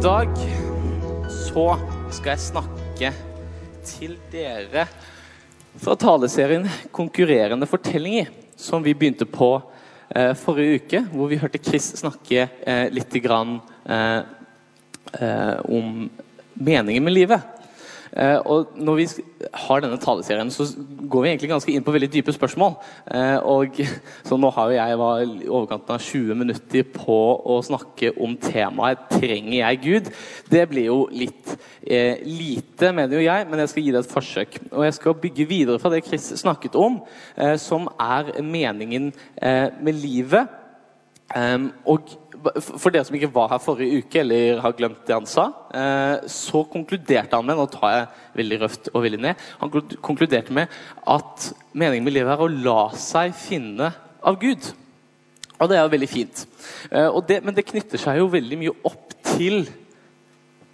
dag så skal jeg snakke til dere fra taleserien 'Konkurrerende fortellinger', som vi begynte på eh, forrige uke, hvor vi hørte Chris snakke eh, litt grann, eh, eh, om meningen med livet. Eh, og når vi har denne taleserien, så går vi egentlig ganske inn på veldig dype spørsmål. Eh, og Så nå har jo jeg var i overkanten av 20 minutter på å snakke om temaet 'Trenger jeg Gud?' Det blir jo litt eh, lite, mener jo jeg, men jeg skal gi det et forsøk. Og jeg skal bygge videre fra det Chris snakket om, som er meningen med livet. Um, og for dere som ikke var her forrige uke, eller har glemt det han sa, uh, så konkluderte han med Nå tar jeg veldig røft og veldig ned. Han konkluderte med at meningen med livet er å la seg finne av Gud. Og det er jo veldig fint. Uh, det, men det knytter seg jo veldig mye opp til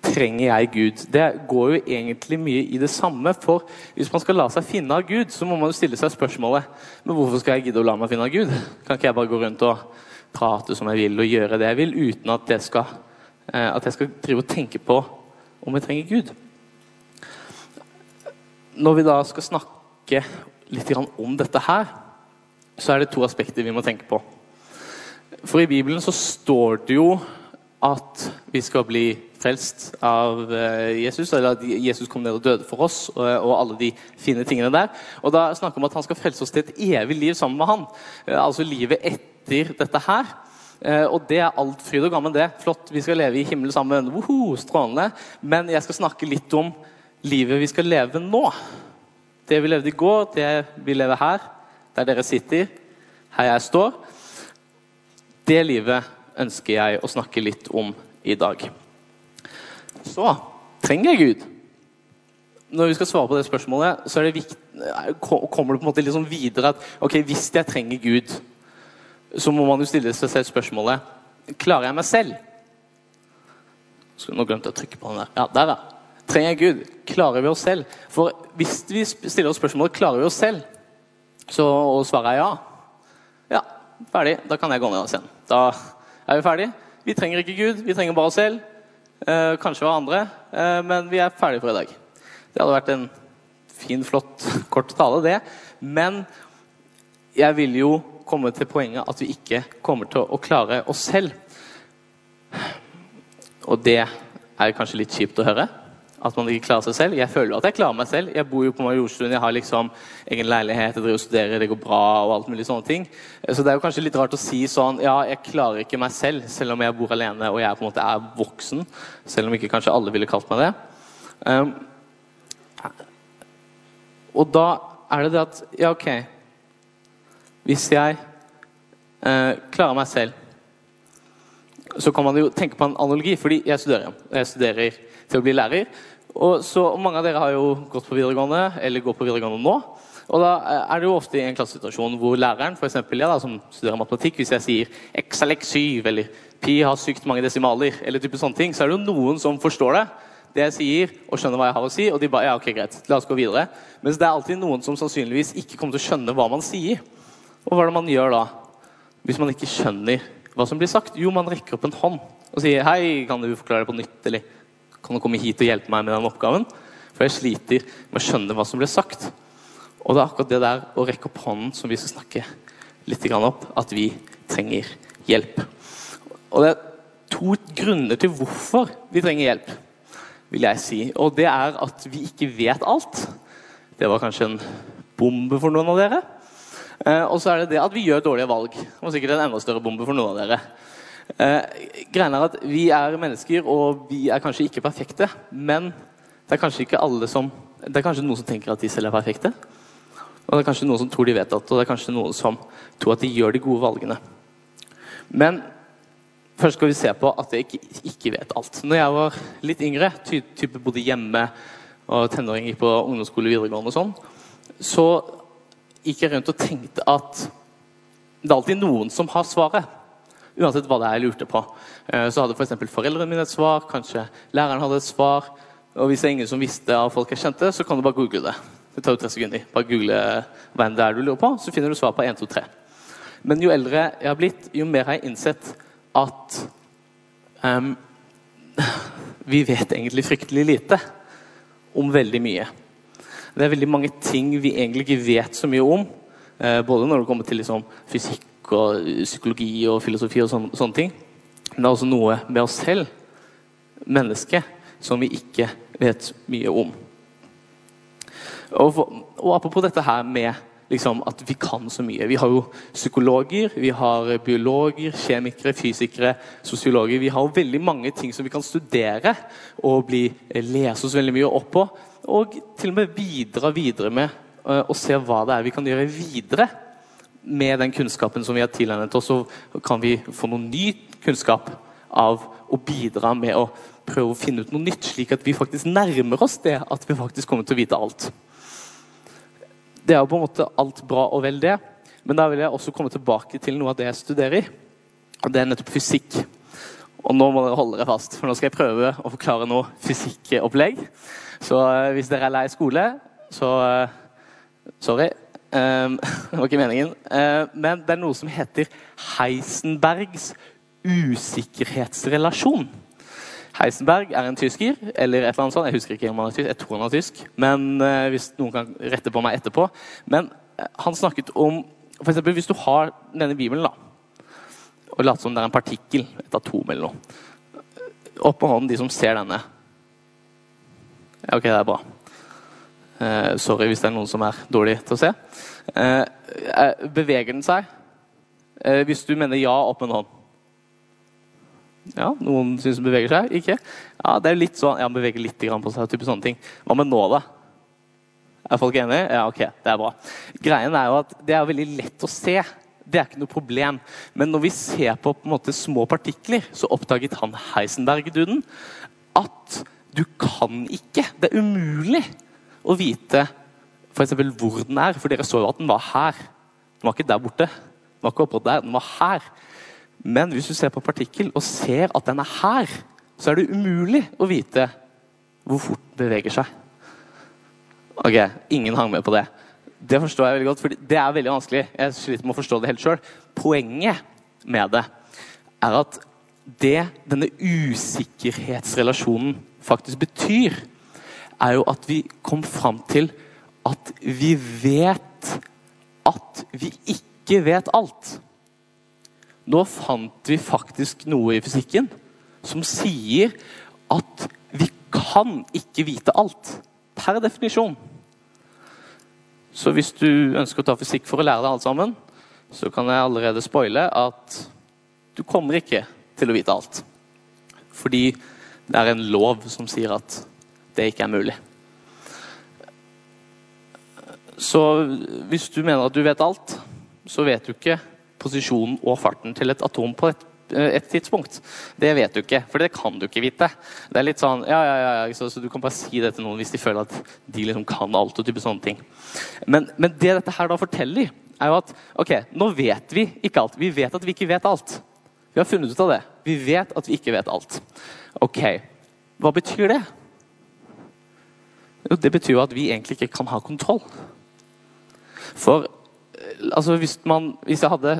Trenger jeg Gud? Det går jo egentlig mye i det samme. For hvis man skal la seg finne av Gud, så må man jo stille seg spørsmålet Men hvorfor skal jeg gidde å la meg finne av Gud? Kan ikke jeg bare gå rundt og prate som jeg vil og gjøre det jeg vil, uten at, skal, eh, at jeg skal drive og tenke på om jeg trenger Gud. Når vi da skal snakke litt om dette her, så er det to aspekter vi må tenke på. For i Bibelen så står det jo at vi skal bli frelst av eh, Jesus, eller at Jesus kom ned og døde for oss, og, alle de fine tingene der. Og da snakker vi om at han skal frelse oss til et evig liv sammen med han. Eh, altså livet etter etter dette her. Eh, og det er alt fryd og gammen, det. Flott, vi skal leve i himmelen sammen. Woho, strålende. Men jeg skal snakke litt om livet vi skal leve nå. Det vi levde i går, det vi lever her, der dere sitter, her jeg står. Det livet ønsker jeg å snakke litt om i dag. Så trenger jeg Gud? Når vi skal svare på det spørsmålet, så det viktig, kommer det på en måte liksom videre at ok, hvis jeg trenger Gud så må man jo stille seg selv spørsmålet Klarer jeg meg selv? Nå glemte jeg å trykke på den der. Ja, der, ja. Trenger jeg Gud? Klarer vi oss selv? For hvis vi stiller oss spørsmålet klarer vi oss selv, så og svaret er ja. Ja, ferdig. Da kan jeg gå ned og se Da er vi ferdig. Vi trenger ikke Gud, vi trenger bare oss selv. Eh, kanskje hverandre, eh, men vi er ferdige for i dag. Det hadde vært en fin, flott, kort tale, det. Men jeg vil jo komme til poenget at vi ikke kommer til å klare oss selv. Og det er kanskje litt kjipt å høre. At man ikke klarer seg selv. Jeg føler jo at jeg klarer meg selv. Jeg bor jo på Majorstuen, jeg har liksom egen leilighet, jeg driver og studerer, det går bra og alt mulig sånne ting. Så det er jo kanskje litt rart å si sånn Ja, jeg klarer ikke meg selv, selv om jeg bor alene og jeg på en måte er voksen. Selv om ikke kanskje alle ville kalt meg det. Um, og da er det det at Ja, OK hvis jeg eh, klarer meg selv, så kan man jo tenke på en analogi, fordi jeg studerer. Jeg studerer til å bli lærer. Og så Mange av dere har jo gått på videregående, eller går på videregående nå. Og da eh, er det jo ofte i en klassesituasjon hvor læreren, eksempel, jeg da, som studerer matematikk, hvis jeg sier x er lek 7, eller pi har sykt mange desimaler, eller type sånne ting, så er det jo noen som forstår det, det jeg sier, og skjønner hva jeg har å si, og de bare ja, ok, greit, la oss gå videre. Mens det er alltid noen som sannsynligvis ikke kommer til å skjønne hva man sier. Og hva er det man gjør da? Hvis man ikke skjønner hva som blir sagt? Jo, man rekker opp en hånd og sier 'Hei, kan du forklare det på nytt?' Eller 'Kan du komme hit og hjelpe meg med den oppgaven?' For jeg sliter med å skjønne hva som blir sagt. Og det er akkurat det der å rekke opp hånden som vi skal snakke litt opp, at vi trenger hjelp. Og det er to grunner til hvorfor vi trenger hjelp, vil jeg si. Og det er at vi ikke vet alt. Det var kanskje en bombe for noen av dere. Eh, og så er det det at vi gjør dårlige valg. Og sikkert en enda større bombe for noen av dere. Eh, greien er at Vi er mennesker, og vi er kanskje ikke perfekte. Men det er kanskje ikke alle som Det er kanskje noen som tenker at de selv er perfekte. Og det er kanskje noen som tror de vet at, og det er kanskje noen som tror at de gjør de gode valgene. Men først skal vi se på at jeg ikke, ikke vet alt. Når jeg var litt yngre, ty type bodde hjemme og tenåring gikk på ungdomsskole videregående og sånn, så gikk jeg rundt og tenkte at det er alltid noen som har svaret. Uansett hva det er jeg lurte på. Eh, så hadde f.eks. For foreldrene mine et svar, kanskje læreren hadde et svar. Og hvis det er ingen som visste av folk jeg kjente, så kan du bare google det. Det tar jo tre sekunder. Bare google hva enn det er du lurer på, så finner du svar på 1, 2, 3. Men jo eldre jeg har blitt, jo mer har jeg innsett at um, vi vet egentlig fryktelig lite om veldig mye. Det er veldig mange ting vi egentlig ikke vet så mye om. Eh, både når det kommer til liksom, fysikk og psykologi og filosofi og sånne, sånne ting. Men det er også noe med oss selv, mennesket, som vi ikke vet mye om. Og, for, og apropos dette her med liksom, at vi kan så mye. Vi har jo psykologer, vi har biologer, kjemikere, fysikere, sosiologer. Vi har jo veldig mange ting som vi kan studere og bli, lese oss veldig mye opp på. Og til og med bidra videre med uh, og se hva det er vi kan gjøre videre med den kunnskapen som vi har tilegnet oss. Så kan vi få noe ny kunnskap av å bidra med å prøve å finne ut noe nytt, slik at vi faktisk nærmer oss det at vi faktisk kommer til å vite alt. Det er jo på en måte alt bra og vel, det. Men da vil jeg også komme tilbake til noe av det jeg studerer. Og det er nettopp fysikk. Og nå må dere holde dere fast, for nå skal jeg prøve å forklare noe fysikkopplegg. Så uh, hvis dere er lei skole, så uh, Sorry. Um, det var ikke meningen. Uh, men det er noe som heter Heisenbergs usikkerhetsrelasjon. Heisenberg er en tysker, eller et eller annet sånt. Jeg husker ikke om han er tysk, jeg tror han er tysk. Men hvis noen kan rette på meg etterpå. Men han snakket om eksempel, Hvis du har denne bibelen da, og late som det er en partikkel, et atom eller noe Opp med hånden, de som ser denne. Ja, ok, det er bra. Uh, sorry hvis det er noen som er dårlig til å se. beveger den seg? hvis du mener ja, opp med en hånd. Ja, Noen syns den beveger seg. Ikke? Ja, det er litt sånn, ja, den beveger litt på seg. type sånne ting. Hva med nå, da? Er folk enige? Ja, ok, det er bra. Greien er jo at Det er veldig lett å se. Det er ikke noe problem. Men når vi ser på, på måte, små partikler, så oppdaget han Heisenberg-duden at du kan ikke Det er umulig å vite f.eks. hvor den er. For dere så jo at den var her. Den var ikke der borte. Den var ikke oppå der, den var her. Men hvis du ser på partikkel og ser at den er her, så er det umulig å vite hvor fort den beveger seg. Ok, ingen hang med på det. Det forstår jeg veldig godt, for det er veldig vanskelig. Jeg sliter med å forstå det helt sjøl. Poenget med det er at det denne usikkerhetsrelasjonen faktisk betyr, er jo at vi kom fram til at vi vet at vi ikke vet alt. Nå fant vi faktisk noe i fysikken som sier at vi kan ikke vite alt. Per definisjon. Så hvis du ønsker å ta fysikk for å lære deg alt sammen, så kan jeg allerede spoile at du kommer ikke til å vite alt. Fordi det er en lov som sier at det ikke er mulig. Så hvis du mener at du vet alt, så vet du ikke posisjonen og farten til et atom på et, et, tidspunkt. Det vet du ikke, for det kan du ikke vite. Det er litt sånn, ja, ja, ja, så, så Du kan bare si det til noen hvis de føler at de liksom kan alt. og type sånne ting. Men, men det dette her da forteller, er jo at ok, nå vet vi ikke alt. Vi vet at vi ikke vet alt. Vi har funnet ut av det. Vi vet at vi ikke vet alt. Ok, hva betyr det? Jo, det betyr jo at vi egentlig ikke kan ha kontroll. For altså hvis, man, hvis jeg hadde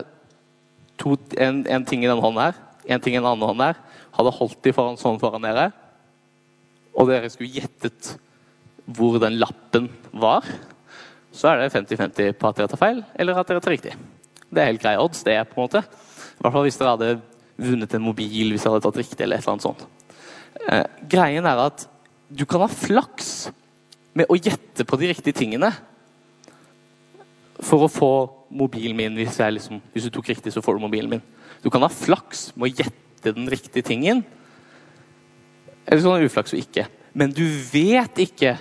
to, en, en, ting i den hånden her, en ting i den andre hånden her, hadde holdt de foran, sånn foran dere, og dere skulle gjettet hvor den lappen var, så er det 50-50 på at dere tar feil, eller at dere tar riktig. Det er helt greie odds, det, er på en måte. I hvert fall hvis dere hadde vunnet en mobil hvis dere hadde tatt riktig. eller et eller annet sånt. Eh, greien er at du kan ha flaks med å gjette på de riktige tingene for å få mobilen min hvis, liksom, hvis, du tok riktig, så får du mobilen min. Du kan ha flaks med å gjette den riktige tingen. Eller så kan du ha uflaks og ikke. Men du vet ikke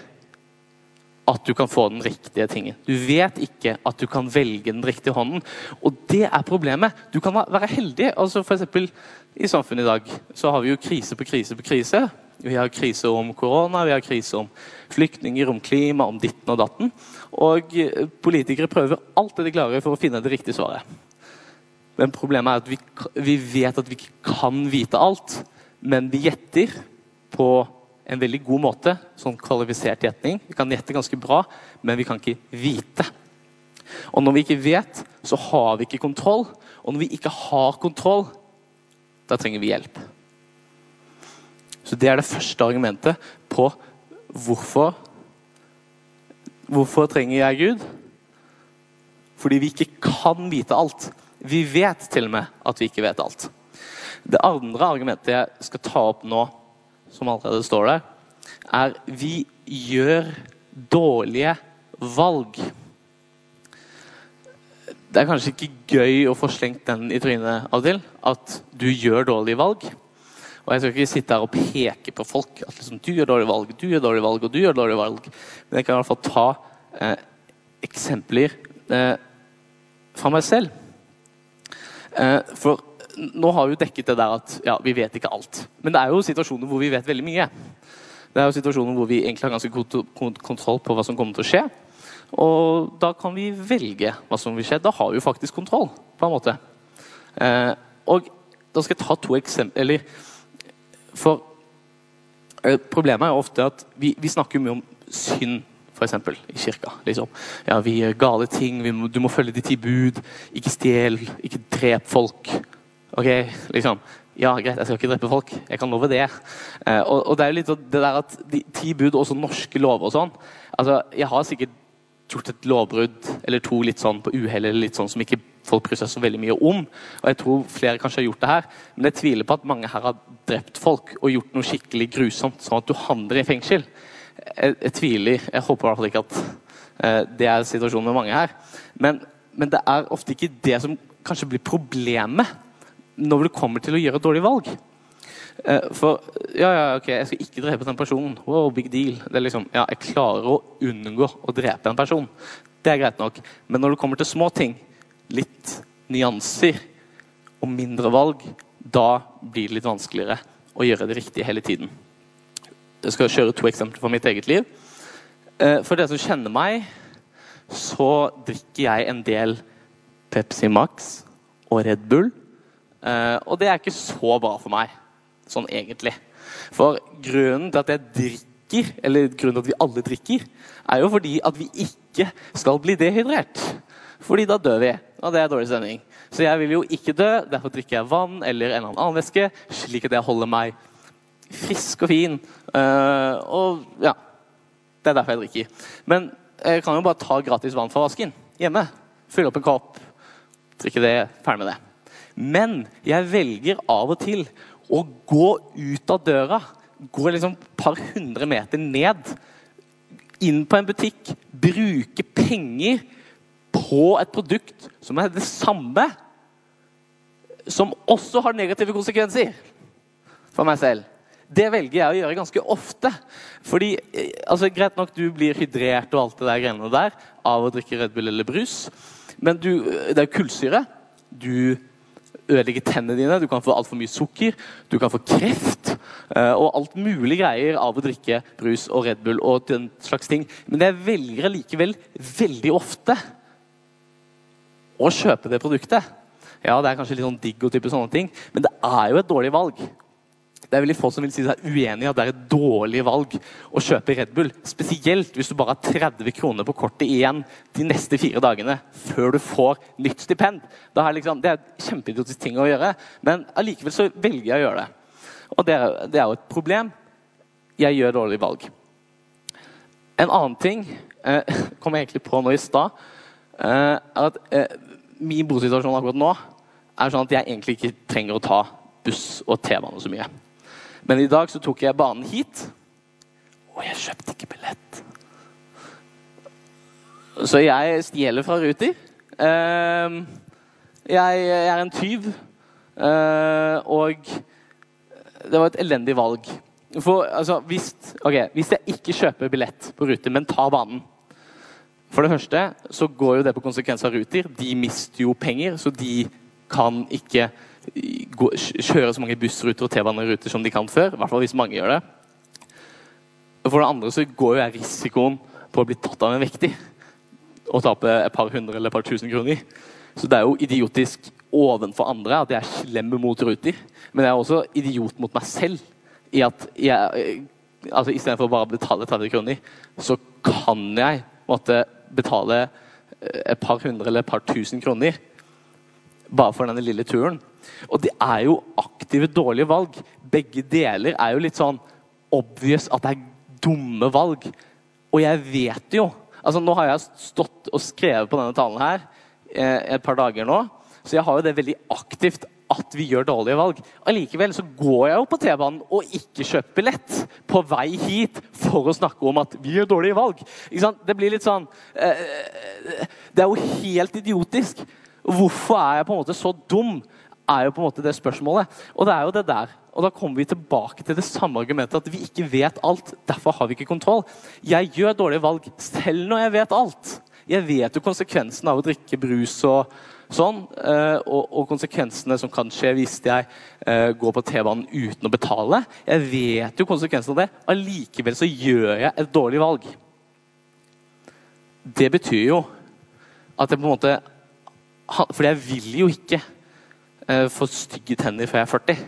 at du kan få den riktige tingen. Du vet ikke at du kan velge den riktige hånden. Og det er problemet. Du kan være heldig. altså for eksempel, I samfunnet i dag så har vi jo krise på krise på krise. Vi har krise om korona, vi har krise om flyktninger, om klima, om ditten og datten. Og politikere prøver alt det de klarer for å finne det riktige svaret. Men problemet er at vi, vi vet at vi ikke kan vite alt, men vi gjetter på en veldig god måte. Sånn kvalifisert gjetning. Vi kan gjette ganske bra, men vi kan ikke vite. Og når vi ikke vet, så har vi ikke kontroll. Og når vi ikke har kontroll, da trenger vi hjelp. Så det er det første argumentet på hvorfor Hvorfor trenger jeg Gud? Fordi vi ikke kan vite alt. Vi vet til og med at vi ikke vet alt. Det andre argumentet jeg skal ta opp nå, som allerede står der, er vi gjør dårlige valg. Det er kanskje ikke gøy å få slengt den i trynet av og til, at du gjør dårlige valg. Og Jeg skal ikke sitte her og peke på folk at liksom, du gjør dårlig valg, du gjør dårlig valg og du gjør dårlig valg. Men jeg kan i hvert fall ta eh, eksempler eh, fra meg selv. Eh, for nå har vi jo dekket det der at ja, vi vet ikke alt. Men det er jo situasjoner hvor vi vet veldig mye. Det er jo situasjoner hvor vi egentlig har ganske god kontroll på hva som kommer til å skje. Og da kan vi velge hva som vil skje. Da har vi jo faktisk kontroll, på en måte. Eh, og da skal jeg ta to eksempler. For eh, problemet er ofte at vi, vi snakker mye om synd, f.eks. i kirka. Liksom. Ja, vi gjør gale ting, må, du må følge de ti bud. Ikke stjel, ikke drep folk. Ok, liksom. Ja, greit, jeg skal ikke drepe folk. Jeg kan love det. Eh, og, og, det er jo litt det der at de ti bud, også norske lover og sånn altså, Jeg har sikkert gjort et lovbrudd eller to litt sånn på uhell eller litt sånn som ikke folk bryr seg så veldig mye om. Og jeg tror flere kanskje har gjort det her, men jeg tviler på at mange her har drept folk og gjort noe skikkelig grusomt, sånn at du havner i fengsel. Jeg, jeg tviler. Jeg håper i hvert fall ikke at eh, det er situasjonen med mange her. Men, men det er ofte ikke det som kanskje blir problemet når du kommer til å gjøre et dårlig valg. Eh, for ja, ja, ok, jeg skal ikke drepe den personen. Wow, big deal. Det er liksom, ja, Jeg klarer å unngå å drepe en person. Det er greit nok. Men når det kommer til små ting, litt nyanser og mindre valg, da blir det litt vanskeligere å gjøre det riktige hele tiden. Jeg skal kjøre to eksempler fra mitt eget liv. Eh, for dere som kjenner meg, så drikker jeg en del Pepsi Max og Red Bull. Eh, og det er ikke så bra for meg, sånn egentlig. For grunnen til at jeg drikker, eller grunnen til at vi alle drikker, er jo fordi at vi ikke skal bli dehydrert. Fordi da dør vi, og det er dårlig stemning. Så jeg vil jo ikke dø, derfor drikker jeg vann eller en eller annen væske, slik at jeg holder meg frisk og fin. Uh, og ja, det er derfor jeg drikker. Men jeg kan jo bare ta gratis vann fra vasken hjemme. Fylle opp en kopp, drikke det, ferdig med det. Men jeg velger av og til å gå ut av døra, gå liksom et par hundre meter ned, inn på en butikk, bruke penger på et produkt som er det samme, som også har negative konsekvenser for meg selv. Det velger jeg å gjøre ganske ofte. Fordi, eh, altså Greit nok, du blir hydrert og alt det der greiene der av å drikke Red Bull eller brus, men du, det er jo kullsyre. Du ødelegger tennene dine, du kan få altfor mye sukker, du kan få kreft eh, og alt mulig greier av å drikke brus og Red Bull og den slags ting. Men jeg velger likevel veldig ofte å kjøpe det produktet. Ja, det er kanskje litt sånn digg og type sånne ting, men det er jo et dårlig valg. Det er veldig få som vil si seg uenig i at det er et dårlig valg å kjøpe Red Bull. Spesielt hvis du bare har 30 kroner på kortet igjen de neste fire dagene før du får nytt stipend. Er liksom, det er et kjempeidiotisk ting å gjøre, men allikevel så velger jeg å gjøre det. Og det er, det er jo et problem. Jeg gjør dårlige valg. En annen ting eh, kom jeg egentlig på nå i stad. Eh, at eh, min bosituasjon akkurat nå er sånn at jeg egentlig ikke trenger å ta buss og T-bane så mye. Men i dag så tok jeg banen hit, og jeg kjøpte ikke billett. Så jeg stjeler fra Ruter. Uh, jeg, er en tyv. Uh, og det var et elendig valg. For altså, hvis, okay, hvis jeg ikke kjøper billett på Ruter, men tar banen For det første så går jo det på konsekvenser av Ruter. De mister jo penger, så de kan ikke gå, kjøre så mange bussruter og T-baneruter som de kan før. I hvert fall hvis mange gjør det. For det andre så går jo jeg risikoen på å bli tatt av en vektig og tape et par hundre eller et par tusen kroner. Så det er jo idiotisk ovenfor andre at jeg er slem mot Ruter. Men jeg er også idiot mot meg selv i at jeg altså Istedenfor bare å betale 30 kroner, så kan jeg måtte betale et par hundre eller et par tusen kroner bare for denne lille turen. Og det er jo aktive, dårlige valg. Begge deler er jo litt sånn obvious at det er dumme valg. Og jeg vet jo altså Nå har jeg stått og skrevet på denne talen her eh, et par dager nå, så jeg har jo det veldig aktivt at vi gjør dårlige valg. Allikevel så går jeg jo på T-banen og ikke kjøper billett på vei hit for å snakke om at vi gjør dårlige valg. Det blir litt sånn eh, Det er jo helt idiotisk. Hvorfor er jeg på en måte så dum? er jo på en måte det spørsmålet. Og det er jo det der. Og da kommer vi tilbake til det samme argumentet at vi ikke vet alt. Derfor har vi ikke kontroll. Jeg gjør dårlige valg selv når jeg vet alt. Jeg vet jo konsekvensen av å drikke brus og sånn, eh, og, og konsekvensene som kan skje hvis jeg uh, går på T-banen uten å betale. Jeg vet jo konsekvensen av det. Allikevel så gjør jeg et dårlig valg. Det betyr jo at jeg på en måte For jeg vil jo ikke uh, få stygge tenner før jeg er 40.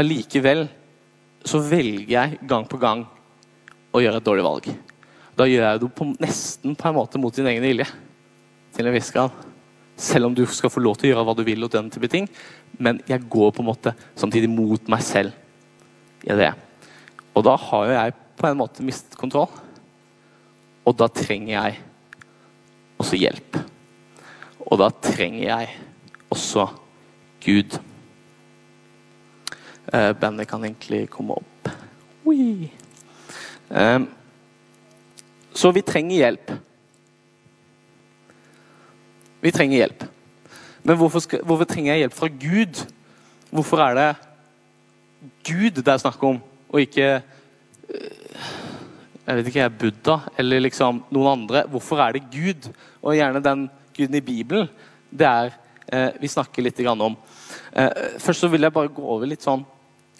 Allikevel så velger jeg gang på gang å gjøre et dårlig valg. Da gjør jeg det på, nesten på en måte mot din egen vilje. Til en viss grad. Selv om du skal få lov til å gjøre hva du vil, og den type ting. Men jeg går på en måte samtidig mot meg selv i det. Og da har jo jeg på en måte mistet kontroll. Og da trenger jeg også hjelp. Og da trenger jeg også Gud. Uh, bandet kan egentlig komme opp. Uh, så vi trenger hjelp. Vi trenger hjelp. Men hvorfor, skal, hvorfor, trenger jeg hjelp fra Gud? Hvorfor er det Gud det er snakk om, og ikke eh, jeg vet ikke, jeg Buddha eller liksom noen andre? Hvorfor er det Gud? Og gjerne den guden i Bibelen. Det er eh, vi snakker litt om. Eh, først så vil jeg bare gå over litt sånn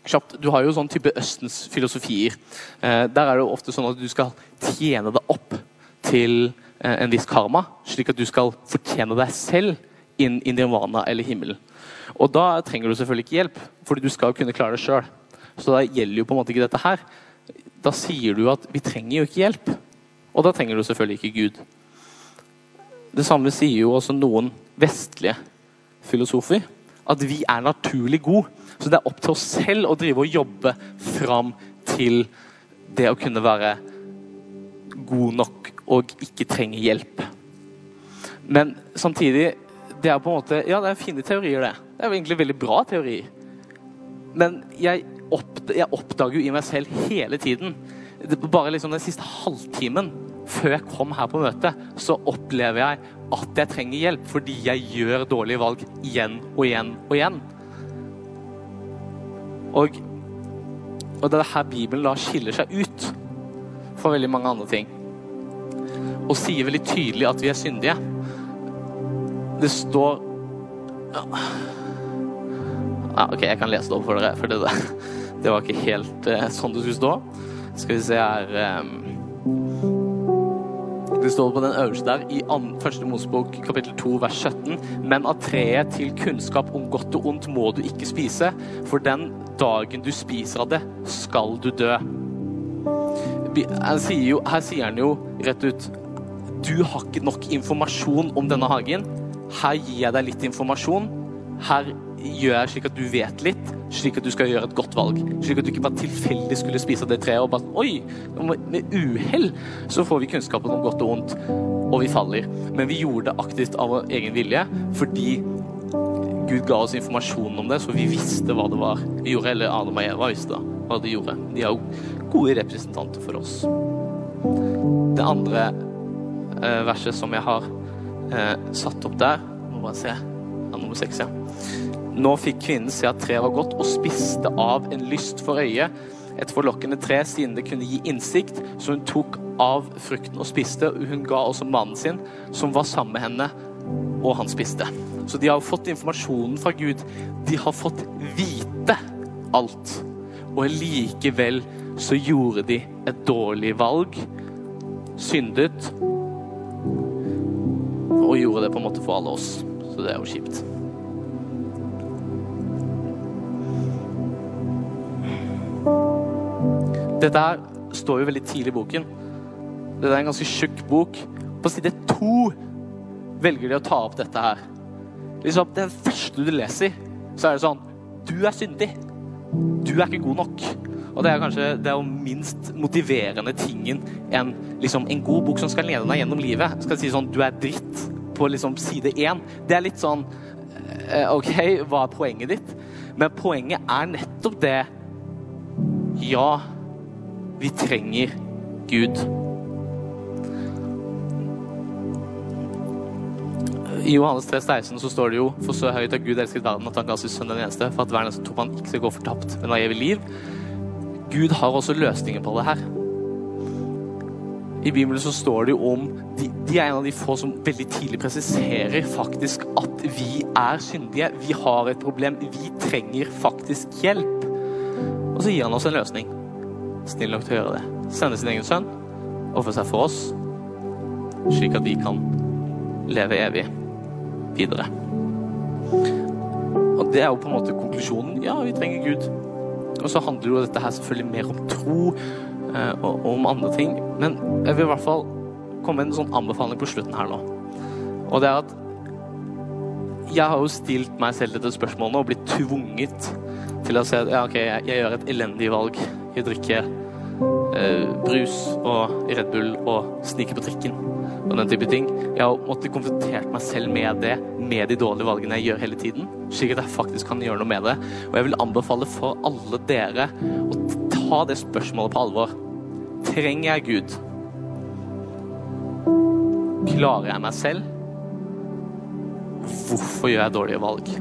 kjapt. Du har jo sånn type Østens filosofier. Eh, der er det jo ofte sånn at du skal tjene deg opp til en viss karma, slik at du skal fortjene deg selv inn i nirvana eller himmelen. Og da trenger du selvfølgelig ikke hjelp, fordi du skal kunne klare det sjøl. Så da gjelder jo på en måte ikke dette her. Da sier du at vi trenger jo ikke hjelp. Og da trenger du selvfølgelig ikke Gud. Det samme sier jo også noen vestlige filosofer. At vi er naturlig gode. Så det er opp til oss selv å drive og jobbe fram til det å kunne være god nok og ikke trenger hjelp. Men samtidig det er på en måte, Ja, det er fine teorier, det. Det er jo egentlig veldig bra teori. Men jeg, oppd jeg oppdager jo i meg selv hele tiden Bare liksom den siste halvtimen før jeg kom her på møtet, så opplever jeg at jeg trenger hjelp fordi jeg gjør dårlige valg igjen og igjen og igjen. Og, og det er her Bibelen da skiller seg ut fra veldig mange andre ting. Og sier veldig tydelig at vi er syndige. Det står ja. OK, jeg kan lese det opp for dere, for det, det var ikke helt uh, sånn det skulle stå. Skal vi se her um, det står på den øverste der i første Mosebok kapittel 2 vers 17. Men av treet til kunnskap om godt og ondt må du ikke spise, for den dagen du spiser av det, skal du dø. Her sier, jo, her sier han jo rett ut Du har ikke nok informasjon om denne hagen. Her gir jeg deg litt informasjon. Her gjør jeg slik at du vet litt, slik at du skal gjøre et godt valg. Slik at du ikke bare tilfeldig skulle spise det treet og bare Oi! Med uhell så får vi kunnskapen om godt og vondt, og vi faller. Men vi gjorde det aktivt av vår egen vilje fordi Gud ga oss informasjon om det, så vi visste hva det var vi gjorde. Eller Adam og Eva visste hva de gjorde. De er jo gode representanter for oss. Det andre verset som jeg har eh, satt opp der Må bare se. Ja, nummer seks, ja. Nå fikk kvinnen se at treet var godt, og spiste av en lyst for øyet. Et forlokkende tre, siden det kunne gi innsikt, så hun tok av frukten og spiste. Hun ga også mannen sin, som var sammen med henne, og han spiste. Så de har fått informasjonen fra Gud. De har fått vite alt. Og likevel så gjorde de et dårlig valg, syndet, og gjorde det på en måte for alle oss. Så det er jo kjipt. Dette her står jo veldig tidlig i boken. Dette er en ganske tjukk bok. På side to velger de å ta opp dette her. Liksom, det første du leser, så er det sånn Du er syndig. Du er ikke god nok. Og det er kanskje det er jo minst motiverende tingen enn liksom, en god bok som skal lede deg gjennom livet. Skal si sånn Du er dritt på liksom, side én. Det er litt sånn eh, OK, hva er poenget ditt? Men poenget er nettopp det Ja, vi trenger Gud. I Johannes 3, 16 så står det jo For så høyt har Gud elsket verden at han ga sin sønn den eneste, for at verden som tok han ikke skal gå fortapt, men har evig liv. Gud har også løsninger på det her. I Bibelen så står det jo om de, de, er en av de få som veldig tidlig presiserer faktisk at vi er syndige. Vi har et problem. Vi trenger faktisk hjelp. Og så gir han oss en løsning. Snill nok til å gjøre det. Sende sin egen sønn, ofre seg for oss, slik at vi kan leve evig videre. Og det er jo på en måte konklusjonen. Ja, vi trenger Gud. Og så handler jo dette her selvfølgelig mer om tro og, om andre ting. Men jeg vil i hvert fall komme med en sånn anbefaling på slutten her nå. Og det er at jeg har jo stilt meg selv dette spørsmålet og blitt tvunget til å si at ja, OK, jeg, jeg gjør et elendig valg i å drikke eh, brus og Red Bull og snike på trikken og den type ting. Jeg har måttet konfrontert meg selv med det, med de dårlige valgene jeg gjør hele tiden, slik at jeg faktisk kan gjøre noe med det. Og jeg vil anbefale for alle dere å ta det spørsmålet på alvor. Trenger jeg Gud? Klarer jeg meg selv? Hvorfor gjør jeg dårlige valg?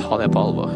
Ta det på alvor.